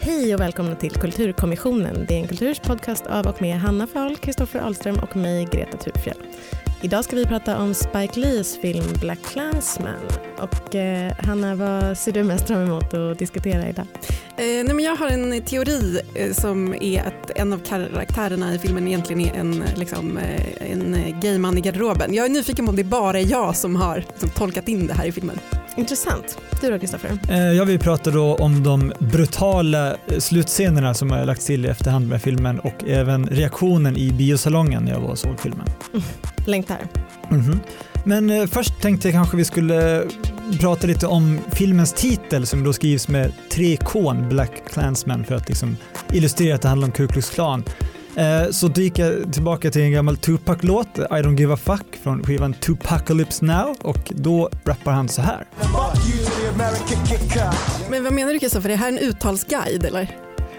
Hej och välkomna till Kulturkommissionen. Det är en kulturs podcast av och med Hanna Fahl, Kristoffer Ahlström och mig, Greta Thurfjell. Idag ska vi prata om Spike Lees film Black Klansman. Och eh, Hanna, vad ser du mest fram emot att diskutera idag? Eh, nej men jag har en teori eh, som är att en av karaktärerna i filmen egentligen är en, liksom, eh, en gay man i garderoben. Jag är nyfiken på om det bara är jag som har som tolkat in det här i filmen. Intressant. Du då Kristoffer? Eh, jag vill prata då om de brutala eh, slutscenerna som har lagts till i efterhand med filmen och även reaktionen i biosalongen när jag var och såg filmen. Mm. Längtar. Mm -hmm. Men eh, först tänkte jag kanske vi skulle prata lite om filmens titel som då skrivs med tre K, Black Klansman, för att liksom illustrera att det handlar om Ku Klux Klan. Eh, så dyker jag tillbaka till en gammal Tupac-låt, I don't give a fuck, från skivan Tupacalypse Now och då rappar han så här. Men vad menar du Kristoffer, är det här en uttalsguide eller?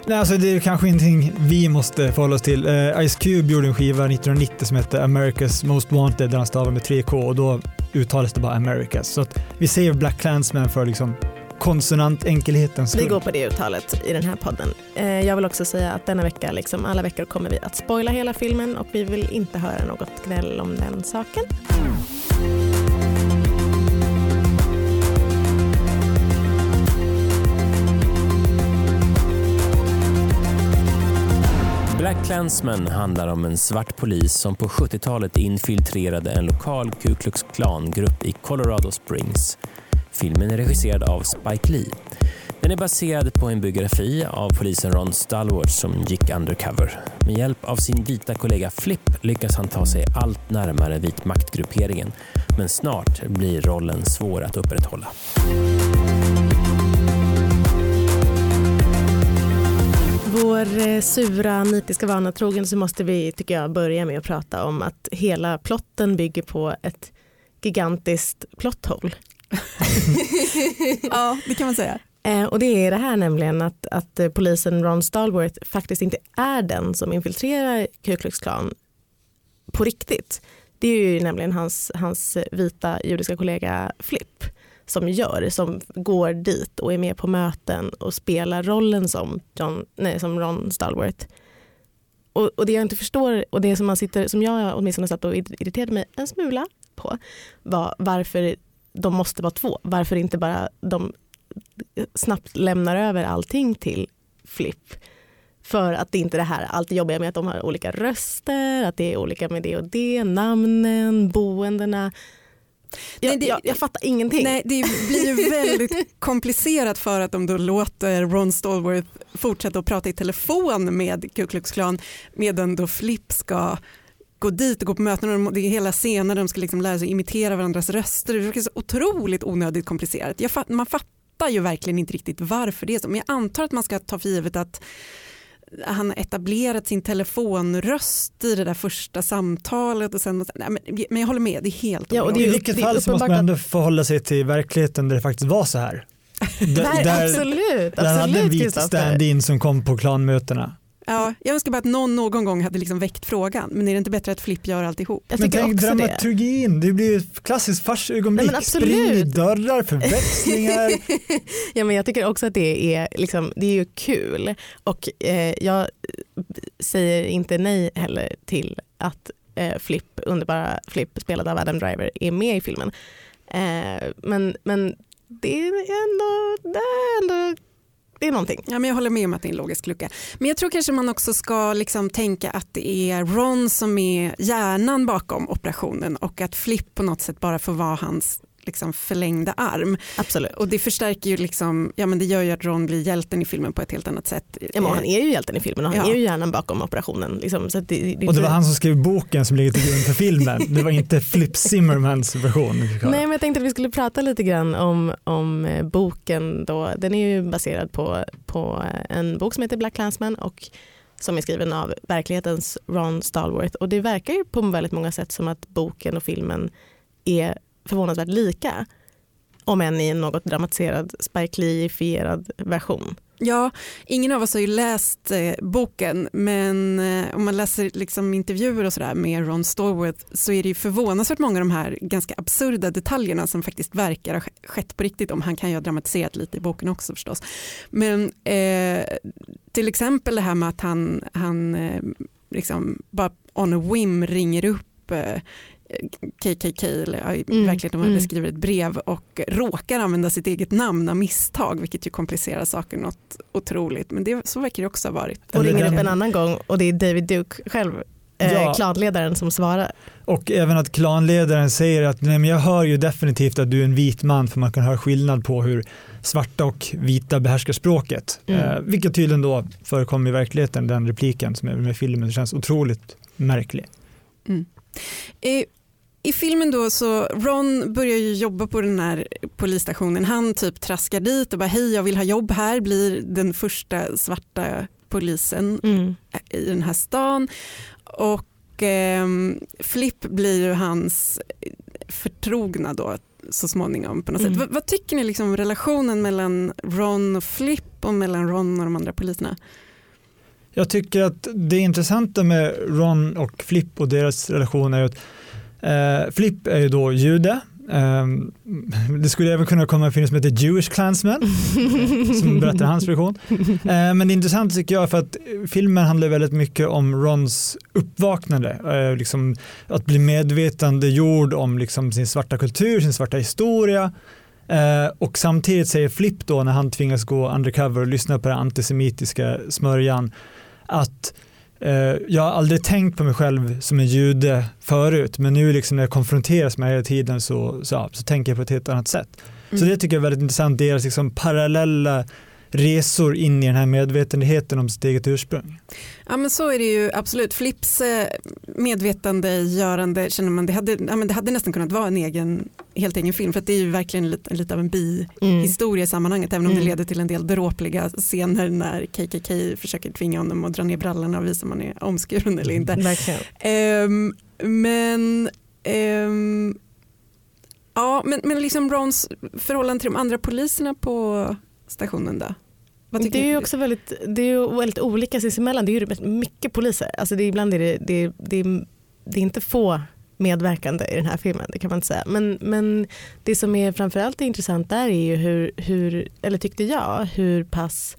Nej, alltså det är kanske ingenting vi måste förhålla oss till. Uh, Ice Cube gjorde en skiva 1990 som hette America's Most Wanted där han stavade med 3K och då uttalades det bara Americas. Så att vi säger Black Clansman för liksom konsonantenkelhetens skull. Vi går på det uttalet i den här podden. Eh, jag vill också säga att denna vecka, liksom alla veckor, kommer vi att spoila hela filmen och vi vill inte höra något gnäll om den saken. Black Klansman handlar om en svart polis som på 70-talet infiltrerade en lokal Ku Klux Klan-grupp i Colorado Springs. Filmen är regisserad av Spike Lee. Den är baserad på en biografi av polisen Ron Stallworth som gick undercover. Med hjälp av sin vita kollega Flip lyckas han ta sig allt närmare vit maktgrupperingen. Men snart blir rollen svår att upprätthålla. Vår eh, sura nitiska vana trogen så måste vi, tycker jag, börja med att prata om att hela plotten bygger på ett gigantiskt plotthål. ja, det kan man säga. Eh, och det är det här nämligen att, att eh, polisen Ron Stallworth faktiskt inte är den som infiltrerar Ku Klux Klan på riktigt. Det är ju nämligen hans, hans vita judiska kollega Flip som gör, som går dit och är med på möten och spelar rollen som, John, nej, som Ron Stallworth. Och, och det jag inte förstår och det som, man sitter, som jag åtminstone satt och irriterade mig en smula på var varför de måste vara två. Varför inte bara de snabbt lämnar över allting till Flip. För att det inte är det här allt jobbiga med att de har olika röster, att det är olika med det och det, namnen, boendena. Jag, jag, jag, fattar ingenting. Nej, det blir ju väldigt komplicerat för att de då låter Ron Stallworth fortsätta att prata i telefon med Ku Klux Klan medan då Flip ska gå dit och gå på möten och det är hela scener de ska liksom lära sig imitera varandras röster. Det är så otroligt onödigt komplicerat. Fatt, man fattar ju verkligen inte riktigt varför det är så men jag antar att man ska ta för givet att han etablerat sin telefonröst i det där första samtalet och sen, nej, men, men jag håller med, det är helt ja, och det, I vilket fall så måste man ändå förhålla sig till verkligheten där det faktiskt var så här. D där, absolut, där absolut, hade en vit stand-in som kom på klanmötena. Ja, jag önskar bara att någon någon gång hade liksom väckt frågan, men är det inte bättre att Flipp gör alltihop? Jag men tänk dramaturgin, det. det blir ett klassiskt farsögonblick, spring i dörrar, förväxlingar. ja, men jag tycker också att det är, liksom, det är ju kul och eh, jag säger inte nej heller till att eh, Flipp, underbara Flipp spelad av Adam Driver är med i filmen. Eh, men, men det är ändå, det är ändå det är någonting. Ja, men jag håller med om att det är en logisk lucka. Men jag tror kanske man också ska liksom tänka att det är Ron som är hjärnan bakom operationen och att Flip på något sätt bara får vara hans liksom förlängda arm. Absolut. Och det förstärker ju liksom, ja men det gör ju att Ron blir hjälten i filmen på ett helt annat sätt. Ja, men han är ju hjälten i filmen och han ja. är ju hjärnan bakom operationen. Liksom, så det, det, och det var han som skrev boken som ligger till grund för filmen. Det var inte Flip Zimmermans version. Nej men jag tänkte att vi skulle prata lite grann om, om eh, boken då. Den är ju baserad på, på en bok som heter Black Clansman och som är skriven av verklighetens Ron Stallworth och det verkar ju på väldigt många sätt som att boken och filmen är förvånansvärt lika. Om än i en något dramatiserad Spike Lee-ifierad version. Ja, ingen av oss har ju läst eh, boken men eh, om man läser liksom, intervjuer och sådär med Ron Stallworth så är det ju förvånansvärt många av de här ganska absurda detaljerna som faktiskt verkar ha skett på riktigt. Om han kan ju ha dramatiserat lite i boken också förstås. Men eh, till exempel det här med att han, han eh, liksom bara on a whim ringer upp eh, KKK, eller mm. verkligen de mm. skriver ett brev och råkar använda sitt eget namn av misstag, vilket ju komplicerar saker något otroligt. Men det, så verkar det också ha varit. Och ringer upp en annan gång och det är David Duke själv, eh, ja. klanledaren som svarar. Och även att klanledaren säger att nej, men jag hör ju definitivt att du är en vit man för man kan höra skillnad på hur svarta och vita behärskar språket. Mm. Eh, vilket tydligen då förekommer i verkligheten, den repliken som är med filmen, det känns otroligt märklig. Mm. Eh, i filmen då så Ron börjar ju jobba på den här polisstationen. Han typ traskar dit och bara hej jag vill ha jobb här, blir den första svarta polisen mm. i den här stan. Och eh, Flip blir ju hans förtrogna då så småningom på något mm. sätt. V vad tycker ni liksom om relationen mellan Ron och Flip och mellan Ron och de andra poliserna? Jag tycker att det intressanta med Ron och Flip och deras relation är att Eh, Flip är ju då jude. Eh, det skulle även kunna komma en film som heter Jewish Klansman som berättar hans version. Eh, men det är intressant tycker jag för att filmen handlar väldigt mycket om Rons uppvaknande. Eh, liksom att bli medvetandegjord om liksom sin svarta kultur, sin svarta historia. Eh, och samtidigt säger Flip då när han tvingas gå undercover och lyssna på den antisemitiska smörjan att jag har aldrig tänkt på mig själv som en jude förut men nu liksom när jag konfronteras med det hela tiden så, så, så tänker jag på ett helt annat sätt. Mm. Så det tycker jag är väldigt intressant, deras liksom parallella resor in i den här medvetenheten om sitt eget ursprung. Ja men så är det ju absolut. Flips eh, medvetandegörande känner man, det hade, ja, men det hade nästan kunnat vara en egen, helt egen film för det är ju verkligen lite, lite av en bihistoria mm. i sammanhanget även om mm. det leder till en del dråpliga scener när KKK försöker tvinga honom att dra ner brallorna och visa om han är omskuren eller inte. Um, men um, Ja, men, men liksom Rons förhållande till de andra poliserna på stationen då? det är också väldigt, det är väldigt olika sinsemellan. Det är ju mycket poliser. Alltså det är, ibland är det, det, det, det är inte få medverkande i den här filmen, det kan man inte säga. Men, men det som är framförallt intressant där är ju hur, hur, eller tyckte jag, hur pass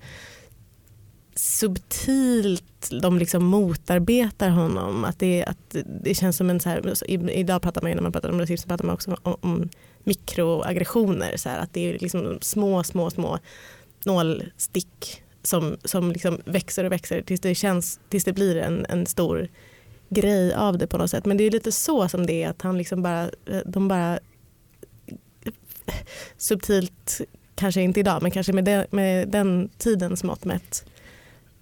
subtilt de liksom motarbetar honom. Att det, att det känns som en så här, idag pratar man ju när man pratar om rasism pratar man också om, om mikroaggressioner. Så här, att det är liksom små, små, små nålstick som, som liksom växer och växer tills det, känns, tills det blir en, en stor grej av det på något sätt. Men det är lite så som det är att han liksom bara, de bara subtilt, kanske inte idag, men kanske med, de, med den tidens mått mätt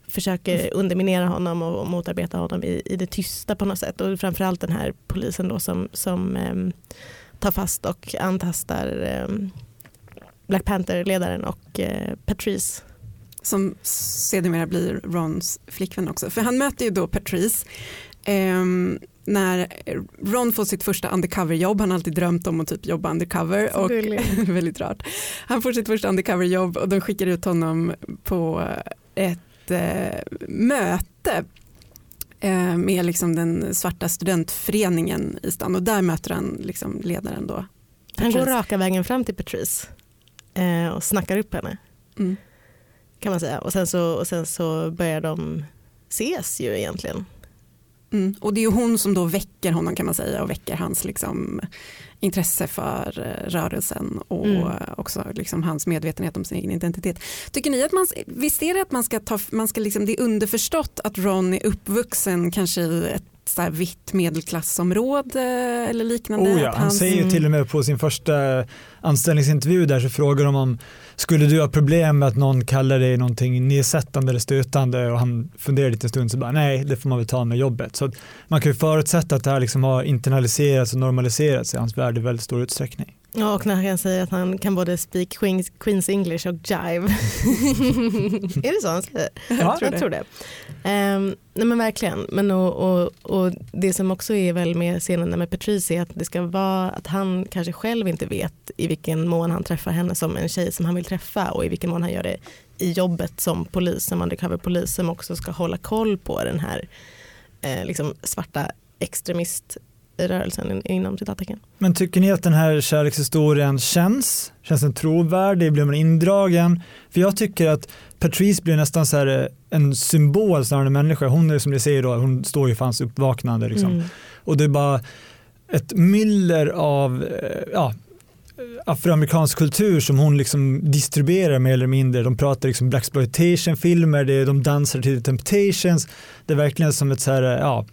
försöker underminera honom och motarbeta honom i, i det tysta på något sätt. Och framförallt den här polisen då som, som um, tar fast och antastar um, Black Panther-ledaren och uh, Patrice. Som sedermera blir Rons flickvän också. För han möter ju då Patrice um, när Ron får sitt första undercover-jobb, han har alltid drömt om att typ jobba undercover. Och, väldigt rart. Han får sitt första undercover-jobb och de skickar ut honom på ett eh, möte eh, med liksom den svarta studentföreningen i stan och där möter han liksom ledaren då. Han går raka vägen fram till Patrice eh, och snackar upp henne. Mm. Kan man säga. Och sen, så, och sen så börjar de ses ju egentligen. Mm. Och det är hon som då väcker honom kan man säga och väcker hans liksom, intresse för eh, rörelsen och mm. också liksom hans medvetenhet om sin egen identitet. Tycker ni att man, visst är det att man ska ta, man ska liksom, det är underförstått att Ron är uppvuxen kanske i ett så här vitt medelklassområde eller liknande? Oh ja, han säger ju till och med på sin första anställningsintervju där så frågar de om skulle du ha problem med att någon kallar dig någonting nedsättande eller stötande och han funderar lite en stund så bara nej det får man väl ta med jobbet. Så man kan ju förutsätta att det här liksom har internaliserats och normaliserats i hans värld i väldigt stor utsträckning. Ja, och när han säger att han kan både speak Queens, Queens English och jive. är det så han säger? Ja, jag tror, jag tror det. Um, nej men verkligen. Men och, och, och, det som också är väl med scenen med Patrice är att det ska vara att han kanske själv inte vet i vilken mån han träffar henne som en tjej som han vill träffa och i vilken mån han gör det i jobbet som polis, som undercover-polis som också ska hålla koll på den här eh, liksom svarta extremiströrelsen inom citattecken. Men tycker ni att den här kärlekshistorien känns? Känns den trovärdig? Blir man indragen? För jag tycker att Patrice blir nästan så här eh, en symbol snarare än en människa. Hon är som ni säger då, hon står ju för hans uppvaknande liksom. Mm. Och det är bara ett myller av eh, ja, afroamerikansk kultur som hon liksom distribuerar mer eller mindre. De pratar liksom blaxploitation-filmer, de dansar till Temptations. Det är verkligen som ett så här, ja,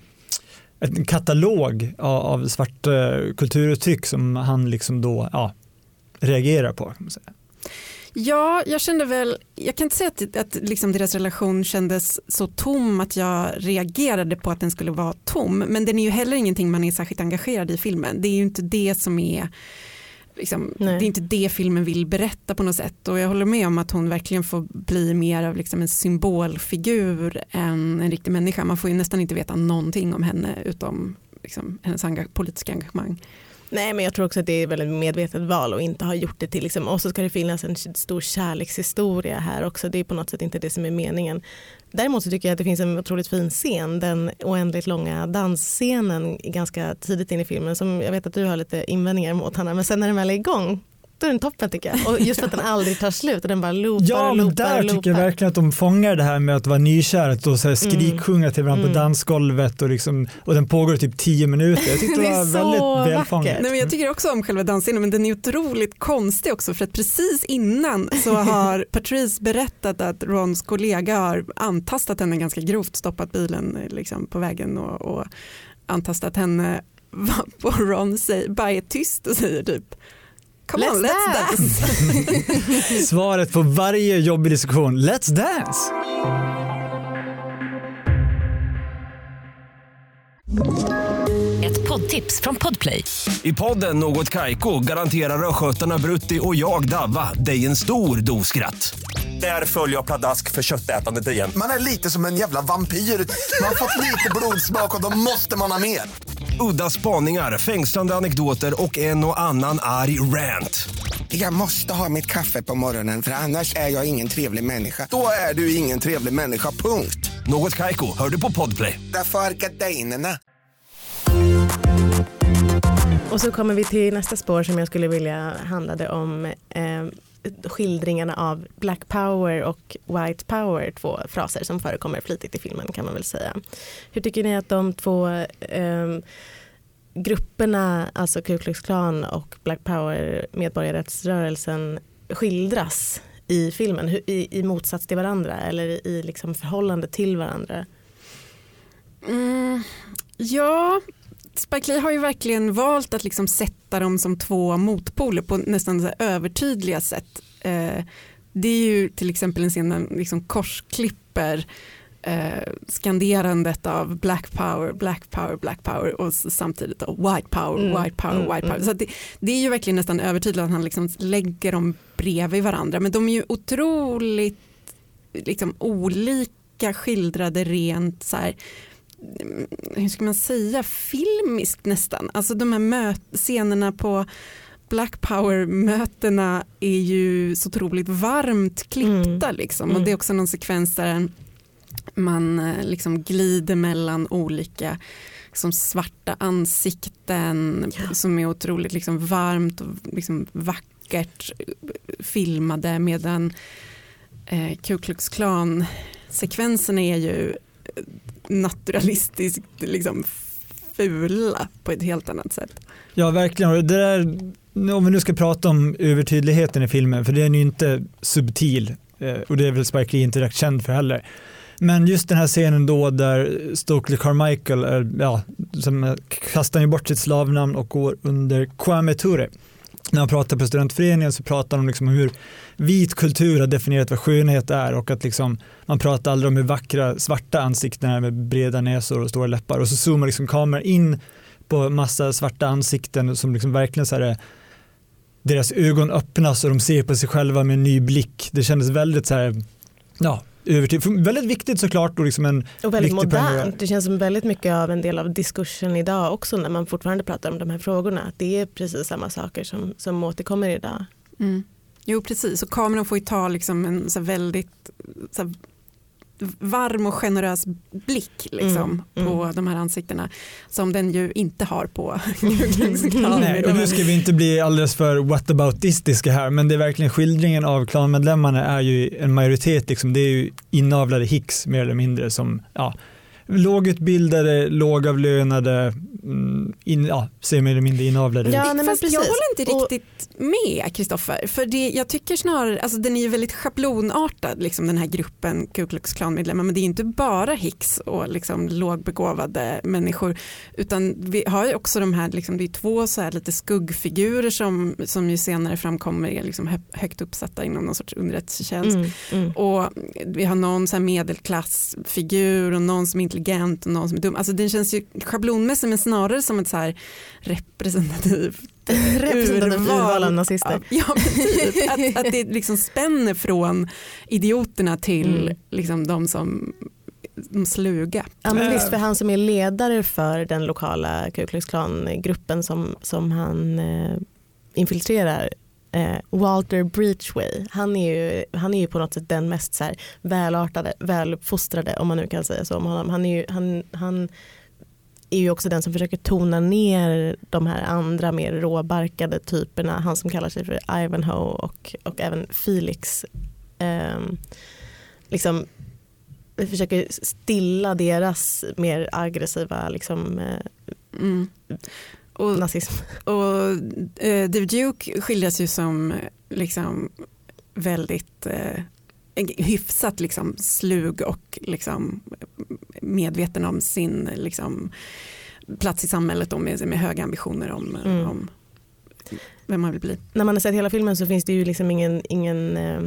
en katalog av, av svarta eh, kulturuttryck som han liksom då ja, reagerar på. Kan man säga. Ja, jag kände väl, jag kan inte säga att, att liksom deras relation kändes så tom att jag reagerade på att den skulle vara tom, men den är ju heller ingenting man är särskilt engagerad i filmen. Det är ju inte det som är Liksom, det är inte det filmen vill berätta på något sätt och jag håller med om att hon verkligen får bli mer av liksom en symbolfigur än en riktig människa. Man får ju nästan inte veta någonting om henne utom liksom, hennes enga politiska engagemang. Nej men jag tror också att det är ett väldigt medvetet val och inte ha gjort det till liksom, och så ska det finnas en stor kärlekshistoria här också. Det är på något sätt inte det som är meningen. Däremot så tycker jag att det finns en otroligt fin scen, den oändligt långa dansscenen ganska tidigt in i filmen som jag vet att du har lite invändningar mot Hanna, men sen när den väl är igång då är den toppen tycker jag. Och just för att den aldrig tar slut och den bara loopar Ja, och men loopar där och tycker jag verkligen att de fångar det här med att vara nykär och så här skriksjunga till varandra Mm. på dansgolvet och, liksom, och den pågår i typ tio minuter. Jag tyckte det, Det är var så väldigt välfångat. Nej, men jag tycker också om själva dansscenen men den är otroligt konstig också för att precis innan så har Patrice berättat att Rons kollega har antastat henne ganska grovt, stoppat bilen liksom, på vägen och, och antastat henne på Ron säger, bara är tyst och säger typ Come on, Let's let's dance. Svaret på varje jobbig diskussion, let's dance! Ett poddtips från Podplay. I podden Något Kaiko garanterar östgötarna Brutti och jag, Davva, dig en stor dos skratt. Där följer jag pladask för köttätandet igen. Man är lite som en jävla vampyr. Man har fått lite blodsmak och då måste man ha mer. Udda spaningar, fängslande anekdoter och en och annan arg rant. Jag måste ha mitt kaffe på morgonen för annars är jag ingen trevlig människa. Då är du ingen trevlig människa, punkt. Något Kaiko, hör du på Podplay. Därför är gardinerna. Och så kommer vi till nästa spår som jag skulle vilja handlade om eh, skildringarna av Black Power och White Power, två fraser som förekommer flitigt i filmen kan man väl säga. Hur tycker ni att de två eh, grupperna, alltså Ku Klux Klan och Black Power, medborgarrättsrörelsen, skildras i filmen Hur, i, i motsats till varandra eller i, i liksom förhållande till varandra? Mm, ja, Spike Lee har ju verkligen valt att liksom sätta dem som två motpoler på nästan så övertydliga sätt. Eh, det är ju till exempel en scen där liksom korsklipper eh, skanderandet av black power, black power, black power och samtidigt då white power, Mm, white power, mm, white power. mm. Så det, det är ju verkligen nästan övertydligt att han liksom lägger dem bredvid varandra men de är ju otroligt liksom, olika skildrade rent så här hur ska man säga, filmiskt nästan. Alltså de här möt- scenerna på Black Power-mötena är ju så otroligt varmt klippta Mm. liksom. Mm. och det är också någon sekvens där man eh, liksom glider mellan olika som svarta ansikten Ja. som är otroligt liksom varmt och liksom vackert eh, filmade medan eh, Ku Klux Klan sekvenserna är ju eh, naturalistiskt liksom fula på ett helt annat sätt. Ja, verkligen. Det där, om vi nu ska prata om övertydligheten i filmen, för den är ju inte subtil eh, och det är väl Spike Lee inte direkt känd för heller. Men just den här scenen då där Stokely Carmichael är, ja, som kastar ju bort sitt slavnamn och går under Kwame Ture. När han pratar på studentföreningen så pratar de liksom om hur vit kultur har definierat vad skönhet är och att liksom, man pratar aldrig om hur vackra svarta ansikten är med breda näsor och stora läppar och så zoomar liksom kameran in på massa svarta ansikten som liksom verkligen så här är deras ögon öppnas och de ser på sig själva med en ny blick. Det kändes väldigt så här, ja, övertid. Väldigt viktigt såklart och liksom en Och väldigt modernt. Det känns som väldigt mycket av en del av diskursen idag också när man fortfarande pratar om de här frågorna. Att det är precis samma saker som, som återkommer idag. Mm. Jo precis och kameran får ju ta liksom en så här väldigt så här varm och generös blick liksom, Mm, på de här ansiktena som den ju inte har på Nej, och nu ska vi inte bli alldeles för whataboutistiska här men det är verkligen skildringen av klanmedlemmarna är ju en majoritet, liksom, det är ju inavlade hicks mer eller mindre som ja, lågutbildade, lågavlönade, mm, in, ja, ser mer eller mindre inavlade Ja, ut. nej, men Fast jag håller inte Och- riktigt med Kristoffer. För det, jag tycker snarare, alltså den är ju väldigt schablonartad liksom den här gruppen Ku Klux Klan-medlemmar men det är inte bara Hicks och liksom lågbegåvade människor utan vi har ju också de här, liksom, det är två så här lite skuggfigurer som, som ju senare framkommer är liksom hö- högt uppsatta inom någon sorts underrättelsetjänst. Mm, mm. Och vi har någon så här medelklassfigur och någon som är intelligent och någon som är dum. Alltså den känns ju schablonmässig men snarare som ett så här representativt Representativ urval av nazister. Ja, typ. att, att det liksom spänner från idioterna till Mm. liksom de som de sluga. Ja, men visst, för han som är ledare för den lokala Ku Klux Klan-gruppen som, som han eh, infiltrerar, eh, Walter Breachway, han är, ju, han är ju på något sätt den mest så här, välartade, väluppfostrade om man nu kan säga så om honom. Han är ju, han, han är ju också den som försöker tona ner de här andra mer råbarkade typerna, han som kallar sig för Ivanhoe och, och även Felix. Eh, liksom vi försöker stilla deras mer aggressiva liksom, eh, Mm. Och, nazism. och eh, David Duke skildras ju som liksom väldigt eh, hyfsat liksom slug och liksom medveten om sin liksom, plats i samhället och med, med höga ambitioner om, Mm. om vem man vill bli. När man har sett hela filmen så finns det ju liksom ingen, ingen eh,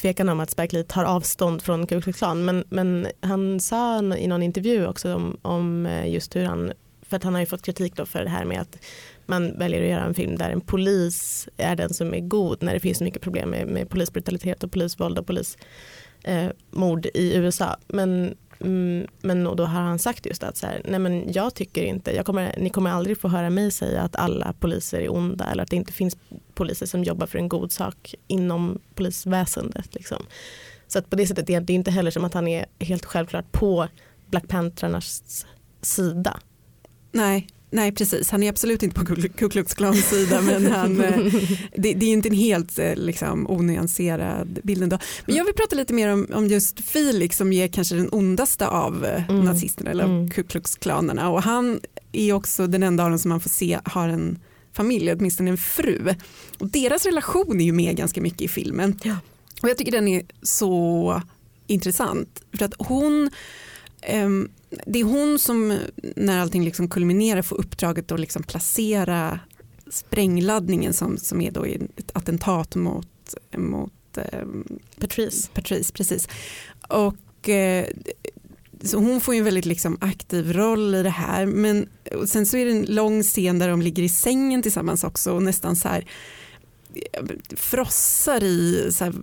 tvekan om att Spike Lee tar avstånd från Ku Klux Klan men, men han sa i någon intervju också om, om eh, just hur han, för att han har ju fått kritik då för det här med att man väljer att göra en film där en polis är den som är god när det finns så mycket problem med, med polisbrutalitet och polisvåld och polismord eh, i USA. Men, mm, men då har han sagt just att så här, nej men jag tycker inte, jag kommer, ni kommer aldrig få höra mig säga att alla poliser är onda eller att det inte finns poliser som jobbar för en god sak inom polisväsendet. Liksom. Så att på det sättet det är det inte heller som att han är helt självklart på Black Panthernas sida. Nej, nej, precis. Han är absolut inte på Ku- Klux Klans sida men han, eh, det, det är inte en helt eh, liksom, onyanserad bild ändå. Men jag vill prata lite mer om, om just Felix som är kanske den ondaste av eh, Mm. nazisterna eller Mm. Ku Klux Klanerna och han är också den enda av dem som man får se har en familj, åtminstone en fru. Och deras relation är ju med ganska mycket i filmen. Ja. Och jag tycker den är så intressant för att hon det är hon som när allting liksom kulminerar får uppdraget att liksom placera sprängladdningen som, som är då ett attentat mot, mot ehm, Patrice. Patrice. Precis. Och, eh, så hon får ju en väldigt liksom aktiv roll i det här men sen så är det en lång scen där de ligger i sängen tillsammans också och nästan så här eh, frossar i så här,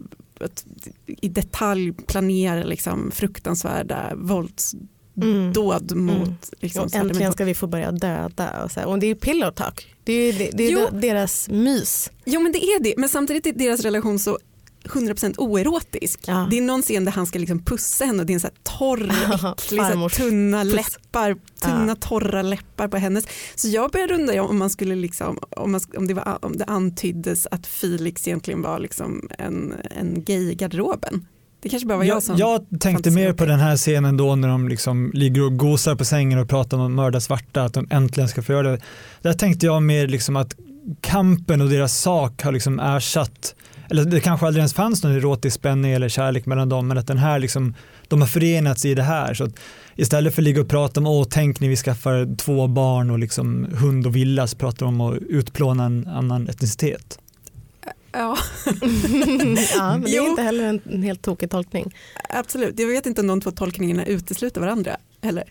att i detalj planera liksom fruktansvärda våldsdåd Mm. mot Mm. liksom, svarta äntligen ska vi få börja döda. Och, så här. och det är pillow talk. Det är, det, det är Jo. deras mys. Jo men det är det, men samtidigt är deras relation så 100% oerotisk. Ja. Det är någon scen där han ska liksom pussa henne och det är en så här torr, äcklig, så tunna läppar, tunna Ja. torra läppar på hennes. Så jag började undra om man skulle liksom, om, man, om, det, var, om det antyddes att Felix egentligen var liksom en, en gay i garderoben. Det kanske bara var jag Jag, som... jag tänkte mer på den här scenen då när de liksom ligger och gosar på sängen och pratar om att mörda svarta, att de äntligen ska få göra det. Där tänkte jag mer liksom att kampen och deras sak har liksom ersatt, eller det kanske aldrig ens fanns någon erotisk spänning eller kärlek mellan dem, men att den här liksom, de har förenats i det här. Så att istället för att ligga och prata om, åh tänk när vi skaffar två barn och liksom hund och villa, så pratar de om att utplåna en annan etnicitet. Ja, ja, men det är inte heller en, en helt tokig tolkning. absolut. Jag vet inte om de två tolkningarna utesluter varandra. Eller?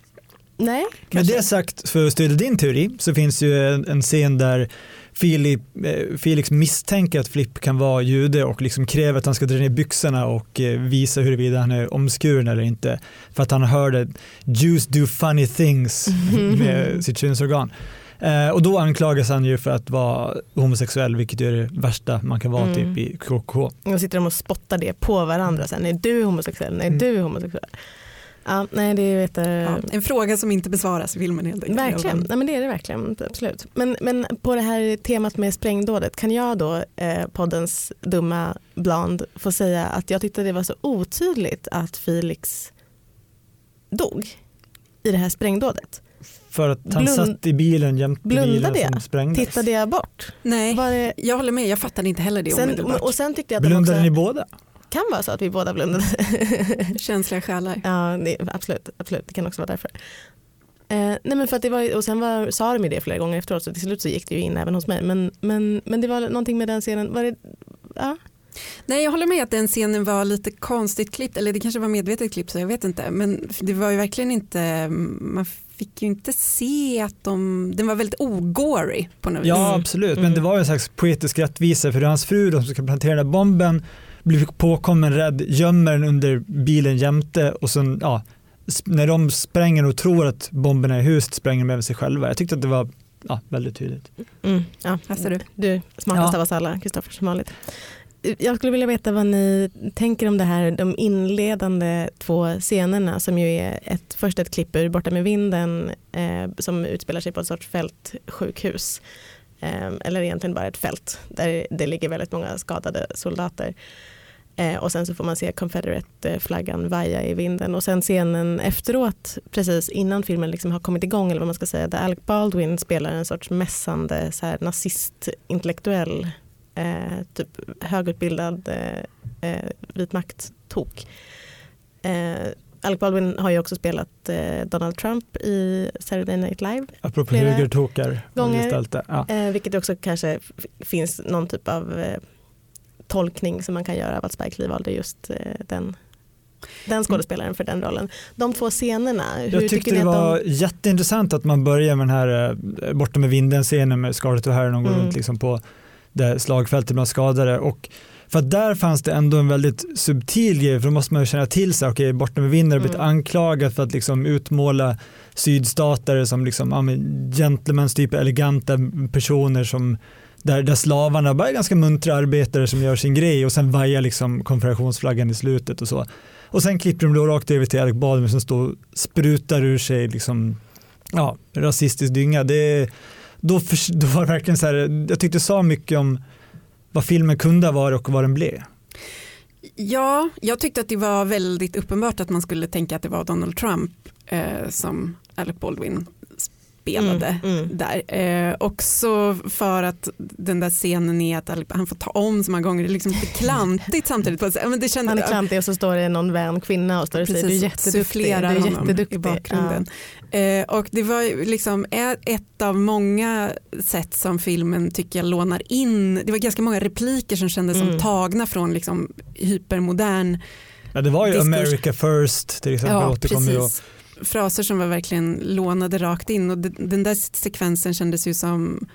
Nej, Med det sagt, för att stödja din teori, så finns ju en scen där Filip, eh, Felix misstänker att Flipp kan vara jude och liksom kräver att han ska dra ner byxorna och eh, visa huruvida han är omskuren eller inte. För att han hörde Jews do funny things med sitt könsorgan. Eh, och då anklagas han ju för att vara homosexuell, vilket är det värsta man kan vara Mm. typ i KKK. Och sitter de och spottar det på varandra sen. Är du homosexuell? Nej, Mm. du är homosexuell. Ja, nej, det är vet, Ja, ja, en fråga som inte besvaras i filmen helt enkelt. Verkligen, nej, men det är det verkligen. Absolut. Men, men på det här temat med sprängdådet, kan jag då, eh, poddens dumma bland, få säga att jag tyckte det var så otydligt att Felix dog i det här sprängdådet. För att han Blund- satt i bilen jämte bilen Blundade som sprängdes. Tittade jag bort? Nej, det, jag håller med. Jag fattade inte heller det sen, omedelbart. och sen tyckte jag att de Blundade ni också, båda? Kan vara så att vi båda blundade. Känsliga själar. Ja, det, absolut, absolut, det kan också vara därför. Eh, nej men för att det var, och sen var, sa de ju det flera gånger efteråt så till slut så gick det ju in även hos mig. Men, men, men det var någonting med den scenen, var det, ja, Nej, jag håller med att den scenen var lite konstigt klippt, eller det kanske var medvetet klippt så jag vet inte. Men det var ju verkligen inte, man fick ju inte se att de, den var väldigt ogory på något vis. Ja absolut, men Mm. det var ju en slags poetisk rättvisa för det är hans fru som ska plantera den här bomben, blir påkommen rädd, gömmer den under bilen jämte och sen ja, när de spränger och tror att bomberna är i huset spränger de över sig själva. Jag tyckte att det var ja, väldigt tydligt. mm, ja. Passar du? Du, smartast Ja. av oss alla, Kristoffer som vanligt. Jag skulle vilja veta vad ni tänker om det här, de inledande två scenerna som ju är ett, först ett klipp ur Borta med vinden eh, som utspelar sig på ett sorts fältsjukhus. Eh, eller egentligen bara ett fält där det ligger väldigt många skadade soldater. Eh, och sen så får man se Confederate-flaggan vaja i vinden och sen scenen efteråt, precis innan filmen liksom har kommit igång eller vad man ska säga, där Alec Baldwin spelar en sorts mässande så här, nazist-intellektuell, eh, typ högutbildad eh, eh, vit makt-tok. Eh, Alec Baldwin har ju också spelat eh, Donald Trump i Saturday Night Live, Apropå högertokar. gånger. Ja. eh, vilket också kanske finns någon typ av eh, tolkning som man kan göra av att Spike Lee valde just eh, den, den skådespelaren för den rollen. De två scenerna, hur Jag tyckte det var de... jätteintressant att man börjar med den här eh, borta med vinden-scenen med Scarlett O'Hara när hon går Mm. runt liksom på det slagfältet bland skadade. Och för att där fanns det ändå en väldigt subtil grej, för då måste man ju känna till sig, okej, borta med vinden har blivit Mm. anklagad för att liksom utmåla sydstatare som liksom, ja, gentlemans, typ eleganta personer som där, där slavarna bara är ganska muntra arbetare som gör sin grej och sen vajar liksom konfederationsflaggan i slutet och så. Och sen klipper de då rakt över till Alec Baldwin som står och sprutar ur sig liksom, ja, rasistisk dynga. Det, då, för, då var det verkligen så här, jag tyckte det sa mycket om vad filmen kunde ha varit och vad den blev. Ja, jag tyckte att det var väldigt uppenbart att man skulle tänka att det var Donald Trump eh, som Alec Baldwin spelade Mm, mm. där. Eh, också för att den där scenen är att han får ta om så många gånger, det är liksom lite klantigt samtidigt. Men det kändes, Han är klantig och så står det någon vän kvinna och står och säger du är jätteduktig. Du är jätteduktig. i bakgrunden. Eh, och det var liksom ett av många sätt som filmen tycker jag lånar in. Det var ganska många repliker som kändes Mm. som tagna från liksom hypermodern Ja, det var ju Diskurs. America first till exempel. Ja, återkommer. Fraser som var verkligen lånade rakt in och den där sekvensen kändes ju som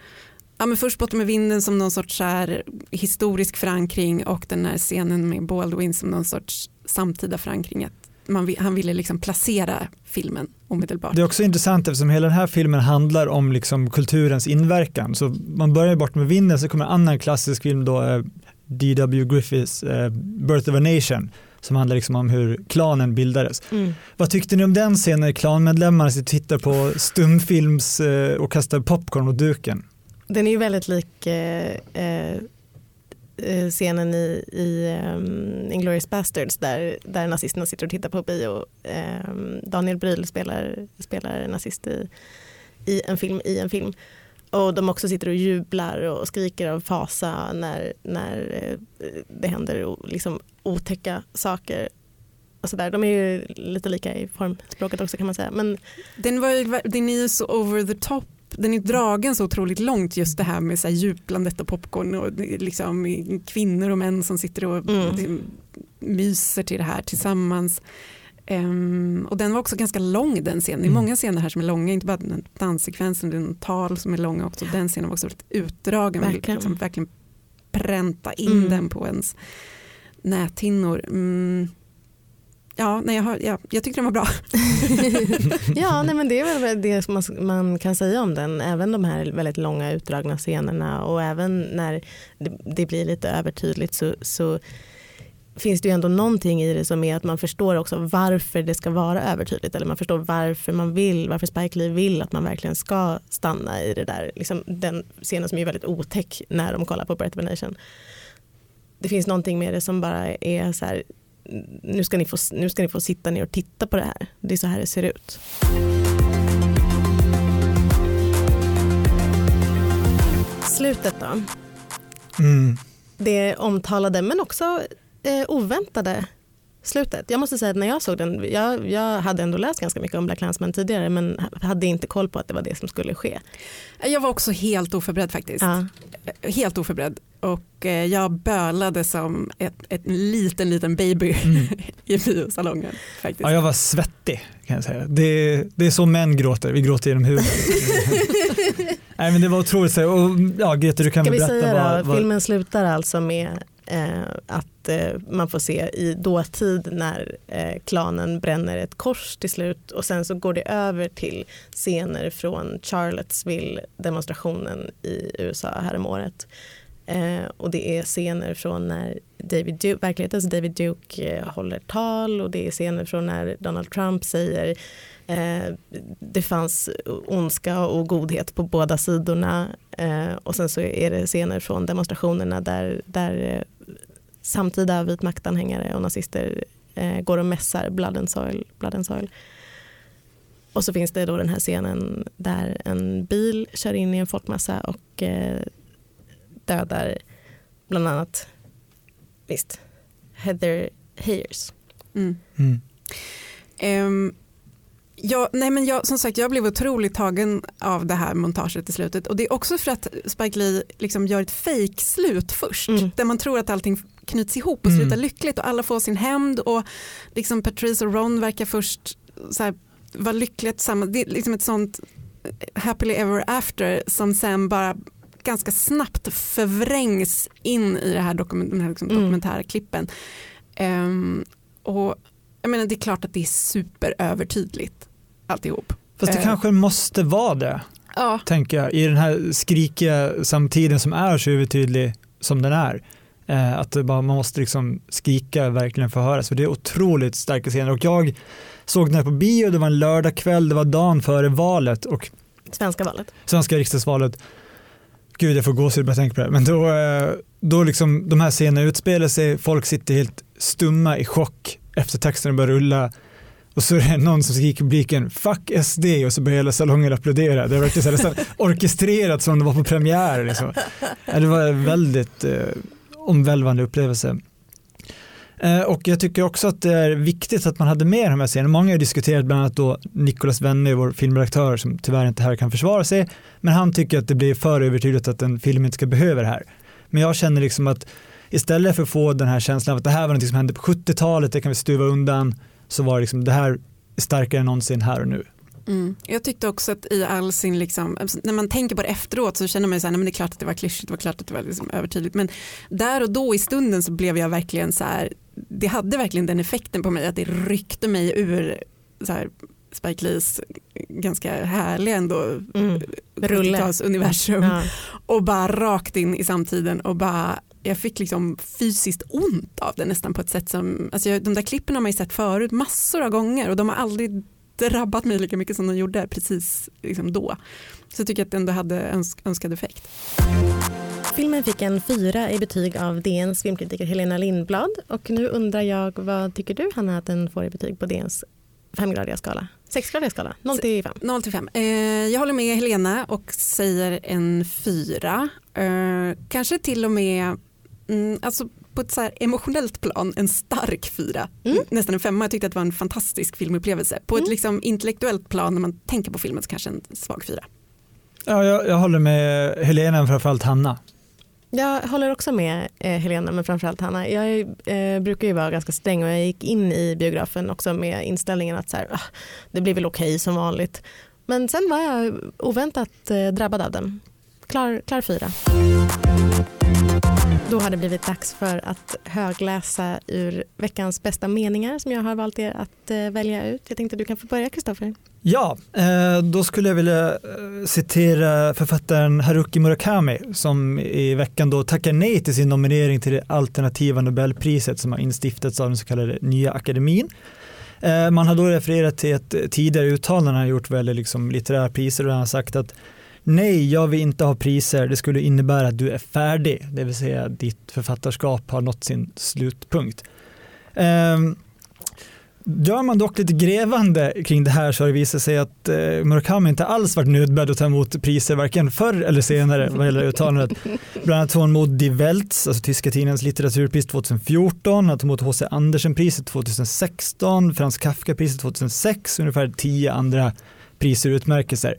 Ja, men först Bort med vinden som någon sorts här historisk förankring och den här scenen med Baldwin som någon sorts samtida förankring. Man, han ville liksom placera filmen omedelbart. Det är också intressant eftersom hela den här filmen handlar om liksom kulturens inverkan. Så man börjar bort med vinden så kommer en annan klassisk film då, eh, D.W. Griffiths eh, Birth of a Nation som handlar liksom om hur klanen bildades. Mm. Vad tyckte ni om den scenen när sitter och tittar på stumfilms eh, och kastar popcorn mot duken? Den är ju väldigt lik eh, eh, eh, scenen i, i um, Inglourious Basterds där, där nazisterna sitter och tittar på bio. Ehm, Daniel Bryl spelar, spelar nazist i, i en film i en film. Och de också sitter och jublar och skriker av fasa när, när eh, det händer liksom otäcka saker. Och så där. De är ju lite lika i formspråket också kan man säga. Men Den, var, ju- den är ju så over the top. Den är dragen så otroligt långt just det här med så här djuplandet och popcorn och liksom kvinnor och män som sitter och Mm. myser till det här tillsammans. Um, och den var också ganska lång den scenen. Det är mm. många scener här som är långa, inte bara den danssekvensen, det är tal som är långa också. Den scenen var också väldigt utdragen, verkligen, liksom, verkligen pränta in mm. den på ens näthinnor. Mm. Ja, nej, jag, har, ja, jag tyckte den var bra. ja, nej, men det är väl det man, man kan säga om den. Även de här väldigt långa utdragna scenerna och även när det, det blir lite övertydligt så, så finns det ju ändå någonting i det som är att man förstår också varför det ska vara övertydligt eller man förstår varför man vill, varför Spike Lee vill att man verkligen ska stanna i det där, liksom den scenen som är väldigt otäck när de kollar på Birth of a Nation. Det finns någonting med det som bara är så här, nu ska, ni få, nu ska ni få sitta ner och titta på det här, det är så här det ser ut. Slutet då. Mm. Det omtalade men också eh, oväntade slutet. Jag måste säga att när jag såg den, jag, jag hade ändå läst ganska mycket om Black Klansman tidigare men hade inte koll på att det var det som skulle ske. Jag var också helt oförberedd faktiskt. Ja. Helt oförberedd och eh, jag bölade som ett, ett liten liten baby mm. i biosalongen. Faktiskt. Ja, jag var svettig kan jag säga. Det, det är så män gråter, vi gråter genom huvudet. Nej, men det var otroligt. Och, ja, Greta, du kan Ska vi berätta säga vad, vad... Filmen slutar alltså med eh, Eh, att eh, man får se i dåtid när eh, klanen bränner ett kors till slut och sen så går det över till scener från Charlottesville-demonstrationen i USA häromåret. Eh, och det är scener från när David Duke, verklighetens David Duke eh, håller tal och det är scener från när Donald Trump säger eh, det fanns ondska och godhet på båda sidorna eh, och sen så är det scener från demonstrationerna där, där eh, samtida vitmaktanhängare och nazister eh, går och mässar blood and, soil, blood and soil. Och så finns det då den här scenen där en bil kör in i en folkmassa och eh, dödar bland annat visst, Heather Hayers. Mm. Mm. Um, Ja, nej men jag, som sagt, jag blev otroligt tagen av det här montaget i slutet och det är också för att Spike Lee liksom gör ett fejkslut först mm. där man tror att allting knyts ihop och mm. slutar lyckligt och alla får sin hämnd och liksom Patrice och Ron verkar först så här, vara lyckliga tillsammans. Det är liksom ett sånt happily ever after som sen bara ganska snabbt förvrängs in i det här dokument, den här liksom mm. dokumentärklippen. Um, och jag menar, det är klart att det är superövertydligt alltihop. Fast det uh, kanske måste vara det, ja. tänker jag, i den här skrikiga samtiden som är så övertydlig som den är. Uh, att man måste liksom skrika verkligen för att höras, för det är otroligt starka scener. Och jag såg den här på bio, det var en lördagkväll, det var dagen före valet. Och Svenska valet. Svenska riksdagsvalet. Gud, jag får gåshud bara jag tänker på det. Men då, eh, då liksom, de här scenerna utspelar sig, folk sitter helt stumma i chock efter texten börjar rulla. Och så är det någon som skriker i publiken “fuck SD” och så börjar hela salongen applådera. Det var nästan orkestrerat som det var på premiär. Liksom. Det var en väldigt eh, omvälvande upplevelse. Eh, och jag tycker också att det är viktigt att man hade med de här scenerna. Många har diskuterat bland annat då Nicolas Wenner, vår filmredaktör som tyvärr inte här kan försvara sig. Men han tycker att det blir för övertydligt att en film inte ska behöva det här. Men jag känner liksom att istället för att få den här känslan av att det här var något som hände på 70-talet, det kan vi stuva undan, så var det liksom det här starkare än någonsin här och nu. Mm. Jag tyckte också att i all sin, liksom, när man tänker på det efteråt så känner man ju så här, nej, men det är klart att det var klyschigt, det var klart att det var liksom övertydligt. Men där och då i stunden så blev jag verkligen så här, det hade verkligen den effekten på mig att det ryckte mig ur så här, Spike Lees ganska härliga ändå mm. 70-talsuniversum ja. och bara rakt in i samtiden och bara jag fick liksom fysiskt ont av det nästan på ett sätt som, alltså de där klippen har man ju sett förut massor av gånger och de har aldrig drabbat mig lika mycket som de gjorde precis liksom då. Så jag tycker att det ändå hade önsk önskad effekt. Filmen fick en fyra i betyg av DNs filmkritiker Helena Lindblad och nu undrar jag vad tycker du Hanna att den får i betyg på DNs femgradiga skala? Sexgradiga skala, 0 till 5. 0 till 5. Eh, jag håller med Helena och säger en fyra. Eh, kanske till och med mm, alltså på ett så emotionellt plan en stark fyra. Mm. Nästan en femma. Jag tyckte att det var en fantastisk filmupplevelse. På mm. ett liksom intellektuellt plan när man tänker på filmen så kanske en svag fyra. Ja, jag, jag håller med Helena, framförallt Hanna. Jag håller också med eh, Helena men framförallt Hanna. Jag eh, brukar ju vara ganska sträng och jag gick in i biografen också med inställningen att så här, ah, det blir väl okej okay som vanligt. Men sen var jag oväntat eh, drabbad av den. Klar, klar fyra. Då har det blivit dags för att högläsa ur veckans bästa meningar som jag har valt er att eh, välja ut. Jag tänkte att du kan få börja Kristoffer. Ja, eh, då skulle jag vilja eh, citera författaren Haruki Murakami som i veckan då tackar nej till sin nominering till det alternativa Nobelpriset som har instiftats av den så kallade Nya Akademin. Man har då refererat till ett tidigare uttalande han gjort vad gäller liksom litterära priser och han har sagt att nej, jag vill inte ha priser, det skulle innebära att du är färdig, det vill säga att ditt författarskap har nått sin slutpunkt. Um, Gör man dock lite grävande kring det här så har det visat sig att eh, Murakami inte alls varit nödbedd att ta emot priser varken förr eller senare vad gäller uttalandet. Bland annat tog han emot Die Welts, alltså tyska tidningens litteraturpris 2014, han tog emot H.C. Andersen-priset 2016, Frans Kafka-priset 2006 och ungefär tio andra priser och utmärkelser.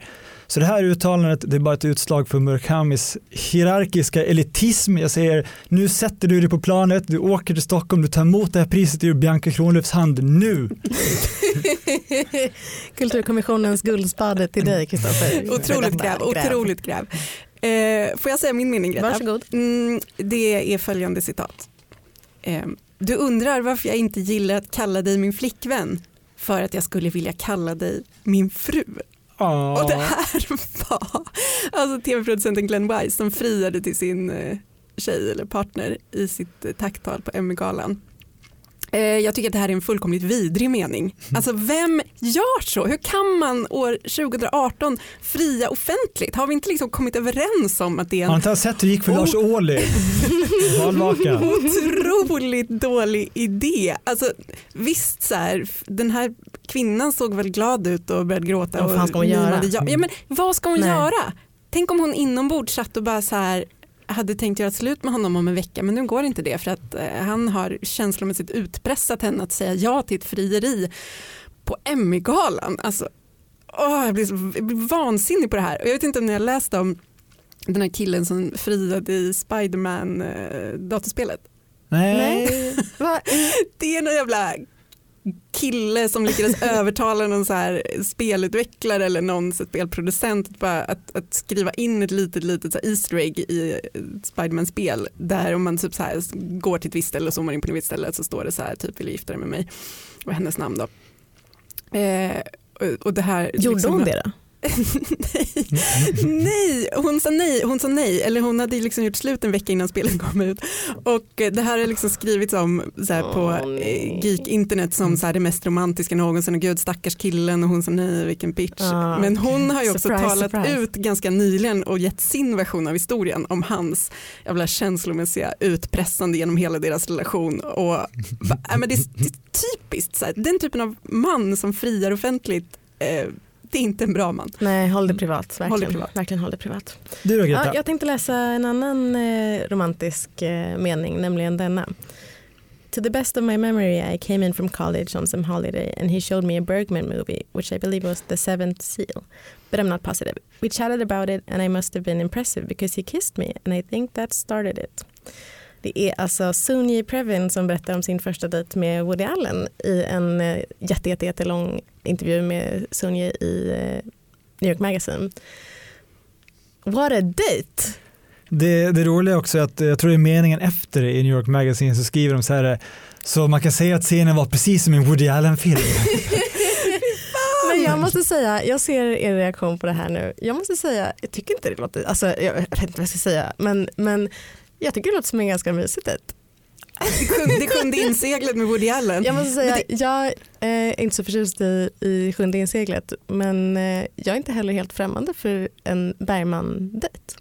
Så det här uttalandet det är bara ett utslag för Murakamis hierarkiska elitism. Jag säger, nu sätter du dig på planet, du åker till Stockholm, du tar emot det här priset ur Bianca Kronlöfs hand nu. Kulturkommissionens guldspade till dig Kristoffer. otroligt gräv, otroligt gräv. Eh, får jag säga min mening Greta? Varsågod. Mm, det är följande citat. Eh, du undrar varför jag inte gillar att kalla dig min flickvän för att jag skulle vilja kalla dig min fru. Och det här var alltså tv-producenten Glenn Wise som friade till sin eh, tjej eller partner i sitt eh, tacktal på Emmy-galan. Eh, jag tycker att det här är en fullkomligt vidrig mening. Mm. Alltså vem gör så? Hur kan man år 2018 fria offentligt? Har vi inte liksom kommit överens om att det är en... Har inte sett hur det gick för Lars Ohly? Otroligt dålig idé. Alltså, visst så här, den här kvinnan såg väl glad ut och började gråta. Vad fan ska hon göra? Ja, men vad ska hon Nej. göra? Tänk om hon inombords satt och bara så här hade tänkt göra slut med honom om en vecka men nu går inte det för att eh, han har känslomässigt utpressat henne att säga ja till ett frieri på Emmygalan. Alltså, åh, jag, blir så, jag blir vansinnig på det här och jag vet inte om ni har läst om den här killen som friade i Spiderman eh, datorspelet. Nej. Nej. det är någon jävla kille som lyckades övertala någon så här spelutvecklare eller någon spelproducent att, att, skriva in ett litet, litet så Easter egg i Spiderman-spel där om man typ så här går till ett visst ställe och zoomar in på ett visst ställe så står det så här typ vill du gifta dig med mig och hennes namn då. Eh, och, och det här, Gjorde liksom, hon det då? Nej. nej, hon sa nej, hon sa nej, eller hon hade liksom gjort slut en vecka innan spelet kom ut. Och eh, det här har liksom skrivits om så här, på oh, geek internet som så här, det mest romantiska någonsin och gud stackars killen och hon sa nej vilken bitch. Oh, Men hon har ju också surprise, talat surprise. ut ganska nyligen och gett sin version av historien om hans jävla känslomässiga utpressande genom hela deras relation. Och, äh, men det, är, det är typiskt, så här, den typen av man som friar offentligt eh, det är inte en bra man. Nej, håll det privat. Verkligen håll det privat. Verkligen håll det privat. Du då, Greta? Ja, jag tänkte läsa en annan eh, romantisk eh, mening, nämligen denna. To the best of my memory I came in from college on some holiday and he showed me a Bergman movie which I believe was The Seventh Seal. But I'm not positive. We chatted about it and I must have been impressive because he kissed me and I think that started it. Det är alltså Sunji Previn som berättar om sin första dejt med Woody Allen i en eh, jätte, jätte, jättelång intervju med Sunji i eh, New York Magazine. What a date! Det, det roliga också är att jag tror det är meningen efter i New York Magazine så skriver de så här så man kan säga att scenen var precis som en Woody Allen-film. Men jag måste säga, jag ser er reaktion på det här nu. Jag måste säga, jag tycker inte det låter, alltså jag vet inte vad jag ska säga, men, men jag tycker det låter som en ganska mysig dejt. Det sjunde inseglet med Woody Allen. Jag måste säga, det... jag eh, är inte så förtjust i, i sjunde inseglet men eh, jag är inte heller helt främmande för en Bergman-dejt.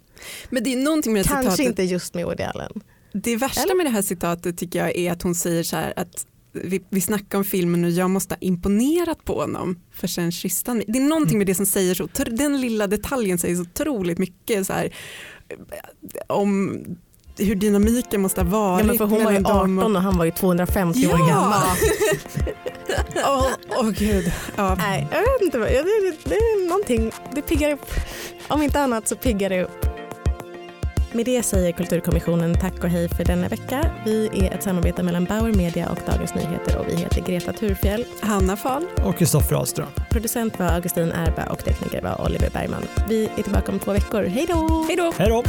Men det är någonting med det Kanske citatet. inte just med Woody Allen. Det värsta Eller? med det här citatet tycker jag är att hon säger så här att vi, vi snackar om filmen och jag måste ha imponerat på honom för sen kysste han mig. Det är någonting med det som säger så, den lilla detaljen säger så otroligt mycket så här, om hur dynamiken måste ha varit. Ja, men för hon var ju 18 och han var ju 250 ja. år gammal. Åh oh, oh, gud. Ja. Nej, jag vet inte. Det, det, det är någonting, det piggar upp. Om inte annat så piggar det upp. Med det säger Kulturkommissionen tack och hej för denna vecka. Vi är ett samarbete mellan Bauer Media och Dagens Nyheter och vi heter Greta Thurfjell. Hanna Fahl. Och Kristoffer Ahlström. Producent var Augustin Erba och tekniker var Oliver Bergman. Vi är tillbaka om två veckor. Hej då! Hej då! Hej då!